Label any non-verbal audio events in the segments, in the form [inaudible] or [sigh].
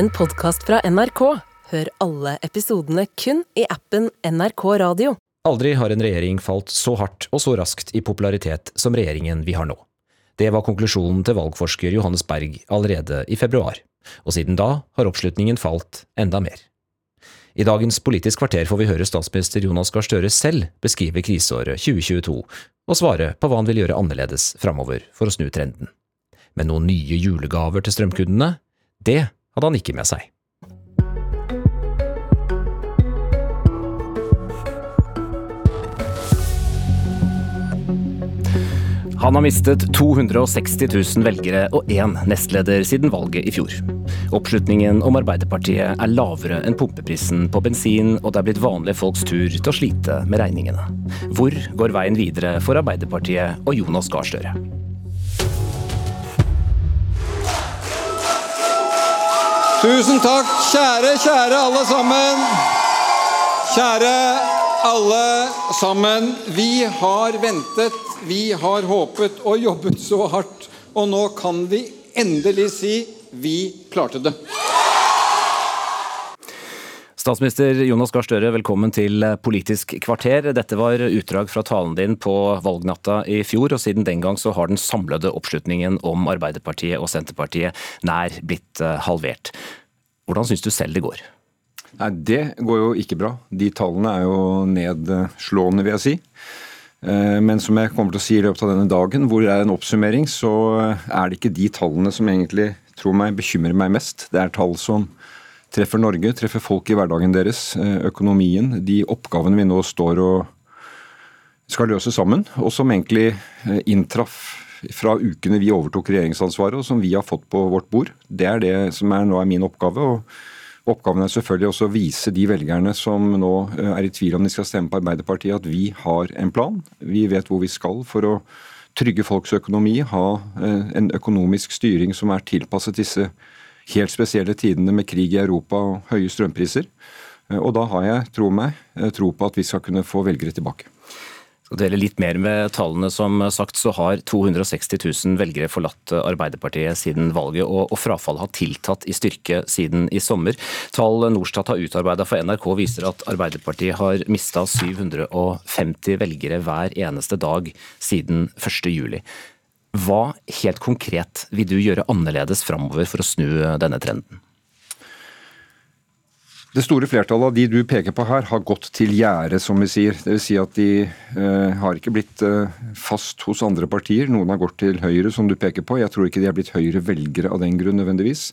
en podkast fra NRK. Hør alle episodene kun i appen NRK Radio. Aldri har en regjering falt så hardt og så raskt i popularitet som regjeringen vi har nå. Det var konklusjonen til valgforsker Johannes Berg allerede i februar, og siden da har oppslutningen falt enda mer. I dagens Politisk kvarter får vi høre statsminister Jonas Gahr Støre selv beskrive kriseåret 2022, og svare på hva han vil gjøre annerledes framover for å snu trenden. Men noen nye julegaver til strømkundene, det hadde han ikke med seg. Han har mistet 260 000 velgere og én nestleder siden valget i fjor. Oppslutningen om Arbeiderpartiet er lavere enn pumpeprisen på bensin, og det er blitt vanlige folks tur til å slite med regningene. Hvor går veien videre for Arbeiderpartiet og Jonas Gahr Støre? Tusen takk, kjære, kjære alle sammen. Kjære alle sammen. Vi har ventet, vi har håpet og jobbet så hardt. Og nå kan vi endelig si vi klarte det. Statsminister Jonas Gahr Støre, velkommen til Politisk kvarter. Dette var utdrag fra talen din på valgnatta i fjor, og siden den gang så har den samlede oppslutningen om Arbeiderpartiet og Senterpartiet nær blitt eh, halvert. Hvordan syns du selv det går? Nei, Det går jo ikke bra. De tallene er jo nedslående, vil jeg si. Eh, men som jeg kommer til å si i løpet av denne dagen, hvor det er en oppsummering, så er det ikke de tallene som egentlig tror meg bekymrer meg mest. Det er tall som treffer Norge, treffer folk i hverdagen deres, eh, økonomien, de oppgavene vi nå står og skal løse sammen, og som egentlig eh, inntraff fra ukene vi overtok regjeringsansvaret, og som vi har fått på vårt bord. Det er det som er, nå er min oppgave. og Oppgaven er selvfølgelig også å vise de velgerne som nå eh, er i tvil om de skal stemme på Arbeiderpartiet, at vi har en plan. Vi vet hvor vi skal for å trygge folks økonomi, ha en økonomisk styring som er tilpasset disse helt spesielle tidene med krig i Europa og høye strømpriser. Eh, og da har jeg, tro meg, eh, tro på at vi skal kunne få velgere tilbake. Skal dele litt mer med tallene. Som sagt så har 260 000 velgere forlatt Arbeiderpartiet siden valget, og, frafallet har tiltatt i styrke siden i sommer. Tall Norstat har utarbeida for NRK viser at Arbeiderpartiet har mista 750 velgere hver eneste dag siden 1.7. Hva helt konkret vil du gjøre annerledes framover for å snu denne trenden? Det store flertallet av de du peker på her, har gått til gjerdet, som vi sier. Dvs. Si at de eh, har ikke blitt eh, fast hos andre partier. Noen har gått til Høyre, som du peker på. Jeg tror ikke de har blitt Høyre-velgere av den grunn nødvendigvis.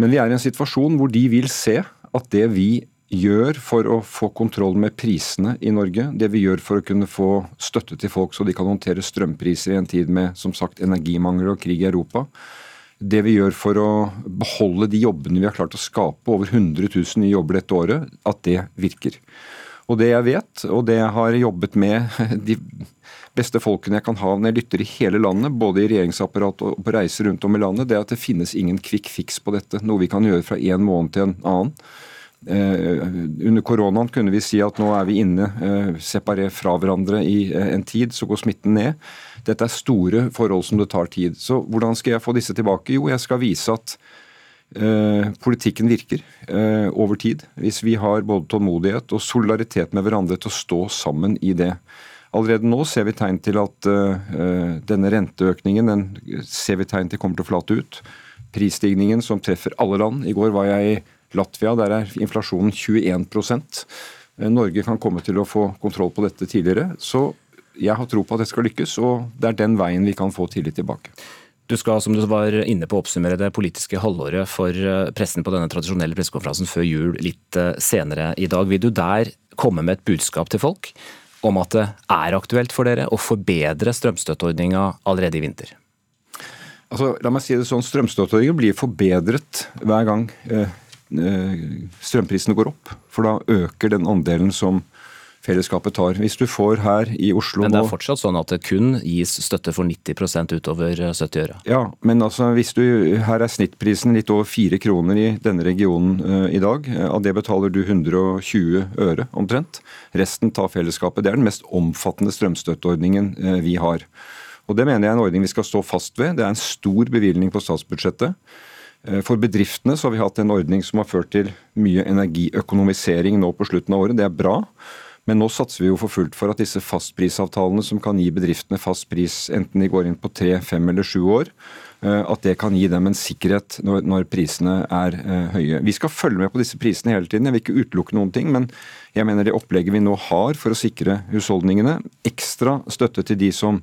Men vi er i en situasjon hvor de vil se at det vi gjør for å få kontroll med prisene i Norge, det vi gjør for å kunne få støtte til folk så de kan håndtere strømpriser i en tid med som sagt energimangel og krig i Europa, det vi gjør for å beholde de jobbene vi har klart å skape, over 100 000 nye jobber dette året, at det virker. Og det jeg vet, og det jeg har jobbet med de beste folkene jeg kan ha når jeg lytter i hele landet, både i regjeringsapparatet og på reiser rundt om i landet, det er at det finnes ingen quick fix på dette. Noe vi kan gjøre fra en måned til en annen. Eh, under koronaen kunne vi si at nå er vi inne eh, separert fra hverandre i eh, en tid, så går smitten ned. Dette er store forhold som det tar tid. Så hvordan skal jeg få disse tilbake? Jo, jeg skal vise at eh, politikken virker eh, over tid. Hvis vi har både tålmodighet og solidaritet med hverandre til å stå sammen i det. Allerede nå ser vi tegn til at eh, denne renteøkningen den ser vi tegn til kommer til å flate ut. Prisstigningen som treffer alle land. I går var jeg i Latvia der er inflasjonen 21 eh, Norge kan komme til å få kontroll på dette tidligere. Så jeg har tro på at det skal lykkes, og det er den veien vi kan få tillit tilbake. Du skal som du var inne på, oppsummere det politiske halvåret for eh, pressen på denne tradisjonelle pressekonferansen før jul litt eh, senere i dag. Vil du der komme med et budskap til folk om at det er aktuelt for dere å forbedre strømstøtteordninga allerede i vinter? Altså, la meg si det sånn, Strømstøtteordningen blir forbedret hver gang eh, Eh, strømprisene går opp. For da øker den andelen som fellesskapet tar. Hvis du får her i Oslo Men det er fortsatt sånn at det kun gis støtte for 90 utover 70 eh, øre? Ja, men altså hvis du Her er snittprisen litt over 4 kroner i denne regionen uh, i dag. Av det betaler du 120 øre omtrent. Resten tar fellesskapet. Det er den mest omfattende strømstøtteordningen uh, vi har. Og Det mener jeg er en ordning vi skal stå fast ved. Det er en stor bevilgning på statsbudsjettet. For bedriftene så har vi hatt en ordning som har ført til mye energiøkonomisering nå på slutten av året. Det er bra. Men nå satser vi jo for fullt for at disse fastprisavtalene som kan gi bedriftene fast pris, enten de går inn på tre, fem eller sju år, Eh, at det kan gi dem en sikkerhet når, når prisene er uh, høye. Vi skal følge med på disse prisene hele tiden. Jeg vil ikke utelukke noen ting, men jeg mener det opplegget vi nå har for å sikre husholdningene, ekstra støtte til de som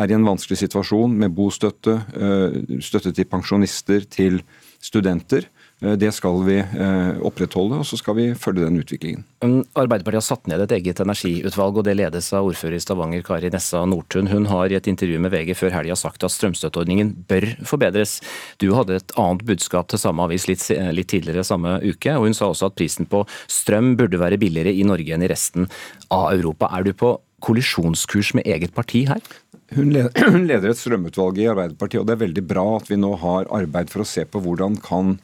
er i en vanskelig situasjon med bostøtte, uh, støtte til pensjonister, til studenter, Eh, det skal vi eh, opprettholde, og så skal vi følge den utviklingen. Arbeiderpartiet har satt ned et eget energiutvalg, og det ledes av ordfører i Stavanger Kari Nessa Nordtun. Hun har i et intervju med VG før helga sagt at strømstøtteordningen bør forbedres. Du hadde et annet budskap til samme avis litt, litt tidligere samme uke, og hun sa også at prisen på strøm burde være billigere i Norge enn i resten av Europa. Er du på kollisjonskurs med eget parti her? Hun [clears throat] leder et strømutvalg i Arbeiderpartiet, og det er veldig bra at vi nå har arbeid for å se på hvordan kan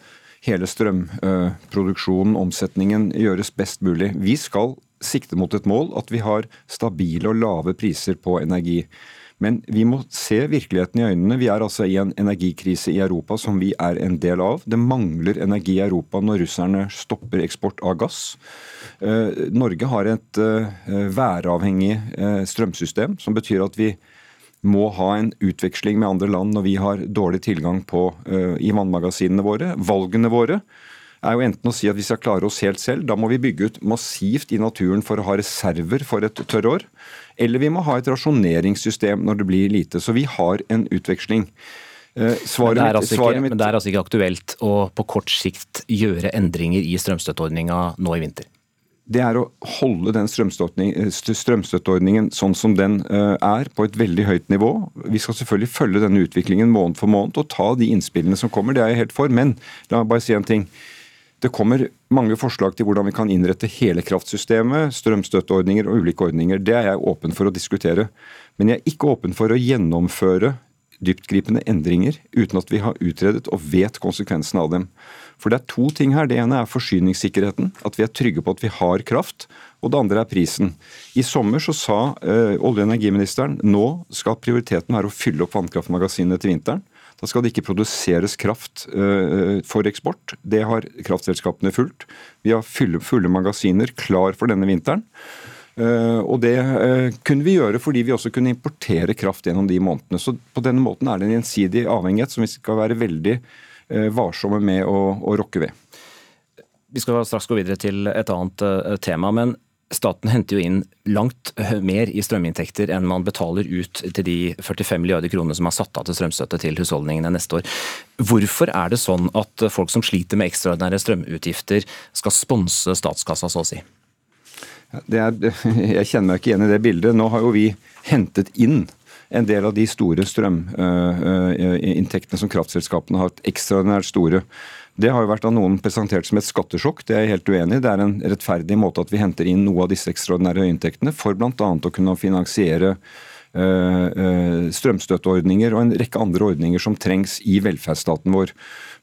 hele strømproduksjonen, omsetningen, gjøres best mulig. Vi skal sikte mot et mål at vi har stabile og lave priser på energi. Men vi må se virkeligheten i øynene. Vi er altså i en energikrise i Europa som vi er en del av. Det mangler energi i Europa når russerne stopper eksport av gass. Eh, Norge har et eh, væravhengig eh, strømsystem, som betyr at vi må ha en utveksling med andre land når vi har dårlig tilgang på uh, i vannmagasinene våre. Valgene våre er jo enten å si at vi skal klare oss helt selv, da må vi bygge ut massivt i naturen for å ha reserver for et tørrår. Eller vi må ha et rasjoneringssystem når det blir lite. Så vi har en utveksling. Svaret, men, det altså ikke, men det er altså ikke aktuelt å på kort sikt gjøre endringer i strømstøtteordninga nå i vinter? Det er å holde den strømstøtteordningen sånn som den eh, er, på et veldig høyt nivå. Vi skal selvfølgelig følge denne utviklingen måned for måned og ta de innspillene som kommer. Det er jeg helt for. Men la meg bare si en ting. Det kommer mange forslag til hvordan vi kan innrette hele kraftsystemet, strømstøtteordninger og ulike ordninger. Det er jeg åpen for å diskutere. Men jeg er ikke åpen for å gjennomføre dyptgripende endringer uten at vi har utredet og vet konsekvensene av dem. For det er to ting her. Det ene er forsyningssikkerheten. At vi er trygge på at vi har kraft. Og det andre er prisen. I sommer så sa uh, olje- og energiministeren nå skal prioriteten være å fylle opp vannkraftmagasinene til vinteren. Da skal det ikke produseres kraft uh, for eksport. Det har kraftselskapene fulgt. Vi har fulle, magasiner klar for denne vinteren. Uh, og det kunne vi gjøre fordi vi også kunne importere kraft gjennom de månedene. Så på denne måten er det en gjensidig avhengighet som vi skal være veldig Eh, varsomme med å, å rokke ved. Vi skal straks gå videre til et annet eh, tema. men Staten henter jo inn langt mer i strøminntekter enn man betaler ut til de 45 milliarder kroner som er satt av til strømstøtte til husholdningene neste år. Hvorfor er det sånn at folk som sliter med ekstraordinære strømutgifter skal sponse statskassa, så å si? Er, [laughs] jeg kjenner meg ikke igjen i det bildet. Nå har jo vi hentet inn en del av de store strøminntektene som kraftselskapene har hatt ekstraordinært store. Det har jo vært av noen presentert som et skattesjokk, det er jeg helt uenig i. Det er en rettferdig måte at vi henter inn noe av disse ekstraordinære inntektene for bl.a. å kunne finansiere strømstøtteordninger og en rekke andre ordninger som trengs i velferdsstaten vår.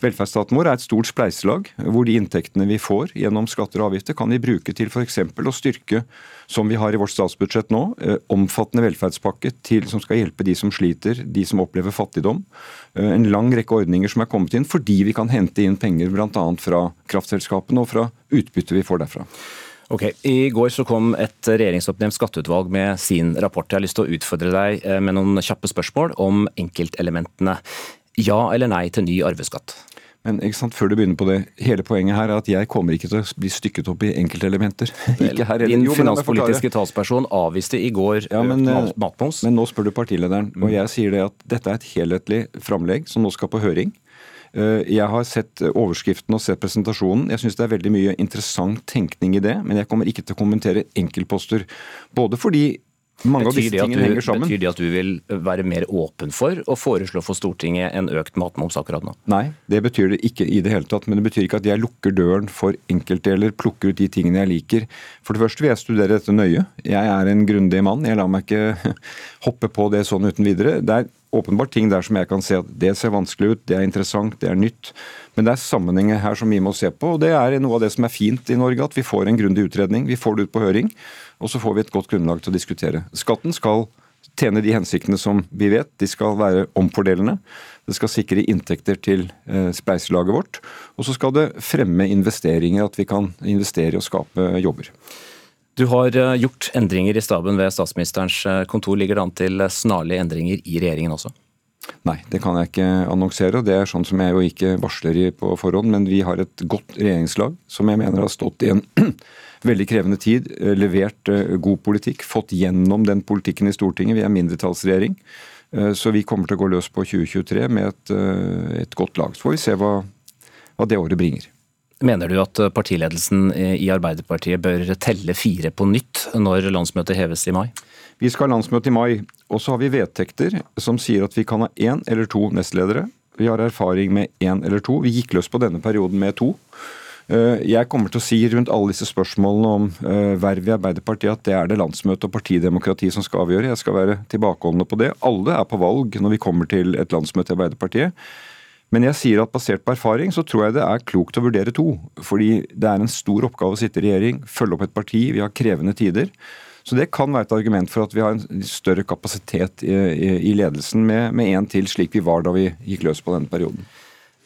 Velferdsstaten vår er et stort spleiselag, hvor de inntektene vi får gjennom skatter og avgifter, kan vi bruke til f.eks. å styrke, som vi har i vårt statsbudsjett nå, eh, omfattende velferdspakke til, som skal hjelpe de som sliter, de som opplever fattigdom. Eh, en lang rekke ordninger som er kommet inn fordi vi kan hente inn penger bl.a. fra kraftselskapene og fra utbyttet vi får derfra. Ok, I går så kom et regjeringsoppnevnt skatteutvalg med sin rapport. Jeg har lyst til å utfordre deg eh, med noen kjappe spørsmål om enkeltelementene. Ja eller nei til ny arveskatt? Men ikke sant, før du begynner på det, hele poenget her er at jeg kommer ikke til å bli stykket opp i enkeltelementer. [laughs] ikke her Din finanspolitiske talsperson avviste i går ja, men, eh, matmoms. Men nå spør du partilederen, og jeg sier det at dette er et helhetlig framlegg som nå skal på høring. Eh, jeg har sett overskriften og sett presentasjonen. Jeg syns det er veldig mye interessant tenkning i det, men jeg kommer ikke til å kommentere enkeltposter. Både fordi mange av disse tingene henger sammen. Betyr det at du vil være mer åpen for å foreslå for Stortinget en økt matmoms akkurat nå? Nei, det betyr det ikke i det hele tatt. Men det betyr ikke at jeg lukker døren for enkeltdeler, plukker ut de tingene jeg liker. For det første vil jeg studere dette nøye. Jeg er en grundig mann. Jeg lar meg ikke [laughs] hoppe på det sånn uten videre. Det er åpenbart ting der som jeg kan se at det ser vanskelig ut, det er interessant, det er nytt. Men det er sammenhenger her som vi må se på. og Det er noe av det som er fint i Norge, at vi får en grundig utredning. Vi får det ut på høring, og så får vi et godt grunnlag til å diskutere. Skatten skal tjene de hensiktene som vi vet. De skal være omfordelende. Det skal sikre inntekter til eh, spleiselaget vårt. Og så skal det fremme investeringer, at vi kan investere og skape jobber. Du har eh, gjort endringer i staben ved statsministerens eh, kontor. Ligger det an til snarlige endringer i regjeringen også? Nei, det kan jeg ikke annonsere. Det er sånn som jeg jo ikke varsler i på forhånd. Men vi har et godt regjeringslag som jeg mener har stått i en [clears throat] veldig krevende tid. Levert god politikk. Fått gjennom den politikken i Stortinget. Vi er mindretallsregjering. Eh, så vi kommer til å gå løs på 2023 med et, eh, et godt lag. Så får vi se hva, hva det året bringer. Mener du at partiledelsen i Arbeiderpartiet bør telle fire på nytt når landsmøtet heves i mai? Vi skal ha landsmøte i mai, og så har vi vedtekter som sier at vi kan ha én eller to nestledere. Vi har erfaring med én eller to. Vi gikk løs på denne perioden med to. Eh, jeg kommer til å si rundt alle disse spørsmålene om eh, verv i Arbeiderpartiet at det er det landsmøte og partidemokrati som skal avgjøre. Jeg skal være tilbakeholdende på det. Alle er på valg når vi kommer til et landsmøte i Arbeiderpartiet. Men jeg sier at basert på erfaring så tror jeg det er klokt å vurdere to. Fordi det er en stor oppgave å sitte i regjering, følge opp et parti, vi har krevende tider. Så det kan være et argument for at vi har en større kapasitet i, i, i ledelsen med én til, slik vi var da vi gikk løs på denne perioden.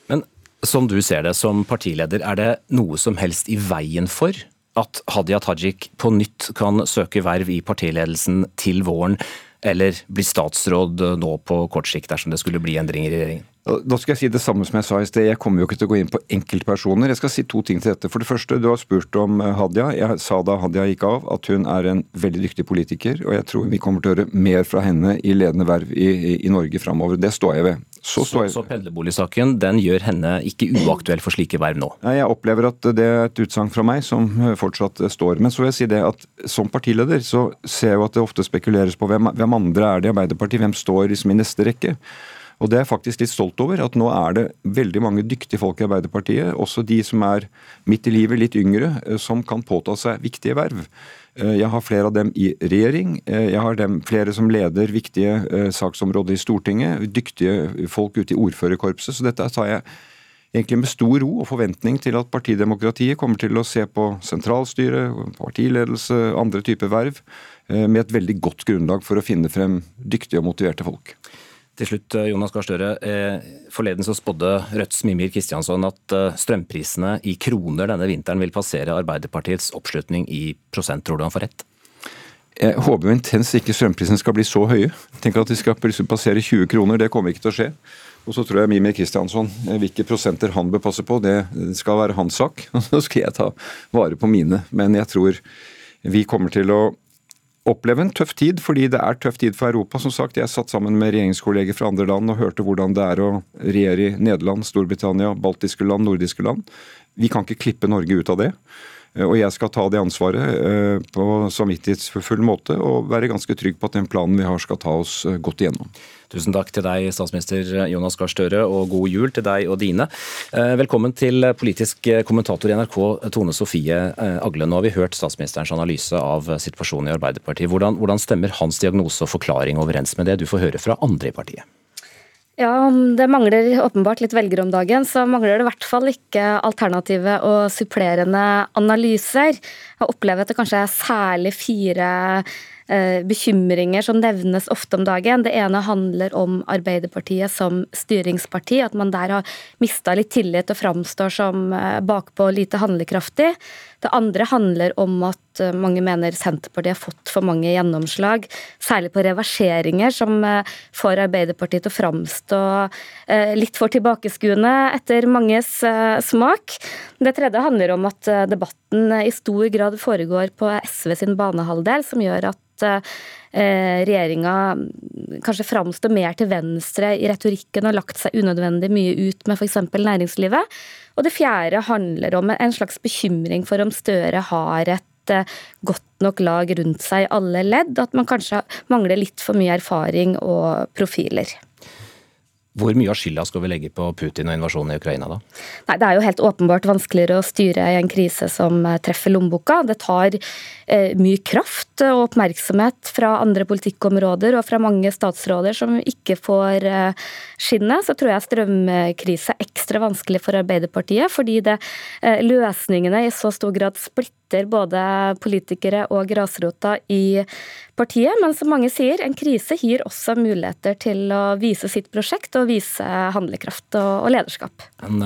Men Som du ser det som partileder, er det noe som helst i veien for at Hadia Tajik på nytt kan søke verv i partiledelsen til våren, eller bli statsråd nå på kort sikt dersom det skulle bli endringer i regjeringen? Da skal jeg si det samme som jeg sa i sted. Jeg kommer jo ikke til å gå inn på enkeltpersoner. Jeg skal si to ting til dette. For det første, du har spurt om eh, Hadia. Jeg sa da Hadia gikk av at hun er en veldig dyktig politiker, og jeg tror vi kommer til å høre mer fra henne i ledende verv i, i, i Norge framover. Det står jeg ved. Så, så, så pendlerboligsaken den gjør henne ikke uaktuell for slike verv nå? Nei, Jeg opplever at det er et utsagn fra meg som fortsatt står. Men så vil jeg si det at som partileder så ser jeg jo at det ofte spekuleres på hvem, hvem andre er det i Arbeiderpartiet, hvem står liksom i neste rekke. Og det er jeg faktisk litt stolt over, at nå er det veldig mange dyktige folk i Arbeiderpartiet, også de som er midt i livet, litt yngre, som kan påta seg viktige verv. Eh, jeg har flere av dem i regjering. Eh, jeg har dem, flere som leder viktige eh, saksområder i Stortinget. Dyktige folk ute i ordførerkorpset. Så dette tar jeg egentlig med stor ro og forventning til at partidemokratiet kommer til å se på sentralstyre, partiledelse, andre typer verv, med et veldig godt grunnlag for å finne frem dyktige og motiverte folk. Til slutt, eh, Jonas Gahr. Eh, forleden så spådde Rødts Mimir Kristiansson at eh, strømprisene i kroner denne vinteren vil passere Arbeiderpartiets oppslutning i prosent. Tror du han får rett? Jeg håper jo intenst ikke strømprisene skal bli så høye. Tenk at de skal passere 20 kroner, det kommer ikke til å skje. Og så tror jeg Mimir Kristiansson, hvilke prosenter han bør passe på, det skal være hans sak. [laughs] Og Så skal jeg ta vare på mine. Men jeg tror vi kommer til å oppleve en tøff tid, fordi det er tøff tid for Europa. Som sagt, Jeg satt sammen med regjeringskolleger fra andre land og hørte hvordan det er å regjere i Nederland, Storbritannia, baltiske land, nordiske land. Vi kan ikke klippe Norge ut av det. Og jeg skal ta det ansvaret eh, på samvittighetsfull måte og være ganske trygg på at den planen vi har skal ta oss eh, godt igjennom. Tusen takk til deg, statsminister Jonas Gahr Støre, og god jul til deg og dine. Eh, velkommen til politisk kommentator i NRK, Tone Sofie Agle. Nå har vi hørt statsministerens analyse av situasjonen i Arbeiderpartiet. Hvordan, hvordan stemmer hans diagnose og forklaring overens med det du får høre fra andre i partiet? Ja, det mangler åpenbart litt velgere om dagen. Så mangler det i hvert fall ikke alternative og supplerende analyser. Jeg opplever at det kanskje er særlig fire Eh, bekymringer som nevnes ofte om dagen. Det ene handler om Arbeiderpartiet som styringsparti. At man der har mista litt tillit og framstår som eh, bakpå lite handlekraftig. Det andre handler om at eh, mange mener Senterpartiet har fått for mange gjennomslag, særlig på reverseringer, som får Arbeiderpartiet til å framstå litt for tilbakeskuende etter manges smak. Det tredje handler om at debatten i stor grad foregår på SV sin banehalvdel, som gjør at eh, regjeringa kanskje framstår mer til venstre i retorikken og lagt seg unødvendig mye ut med f.eks. næringslivet. Og det fjerde handler om en slags bekymring for om Støre har et eh, godt nok lag rundt seg i alle ledd, og at man kanskje mangler litt for mye erfaring og profiler. Hvor mye av skylda skal vi legge på Putin og invasjonen i Ukraina, da? Nei, Det er jo helt åpenbart vanskeligere å styre i en krise som eh, treffer lommeboka. Det tar eh, mye kraft og oppmerksomhet fra andre politikkområder og fra mange statsråder som ikke får eh, skinne. Så tror jeg strømkrise er ekstra vanskelig for Arbeiderpartiet, fordi det, eh, løsningene i så stor grad splitter både politikere og grasrota i partiet. Men som mange sier, en krise gir også muligheter til å vise sitt prosjekt og vise handlekraft og, og lederskap. En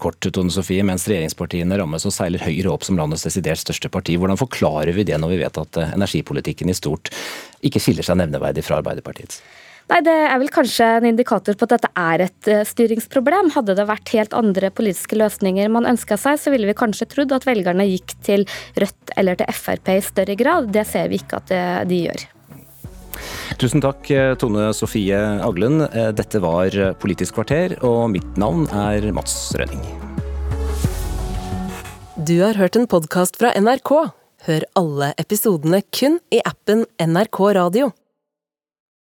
kort, Tone Sofie, Mens regjeringspartiene rammes og seiler Høyre opp som landets desidert største parti, hvordan forklarer vi det når vi vet at energipolitikken i stort ikke skiller seg nevneverdig fra Arbeiderpartiets? Nei, Det er vel kanskje en indikator på at dette er et eh, styringsproblem. Hadde det vært helt andre politiske løsninger man ønska seg, så ville vi kanskje trodd at velgerne gikk til Rødt eller til Frp i større grad. Det ser vi ikke at de gjør. Tusen takk, eh, Tone Sofie Aglen. Eh, dette var Politisk kvarter, og mitt navn er Mats Rønning. Du har hørt en podkast fra NRK. Hør alle episodene kun i appen NRK Radio.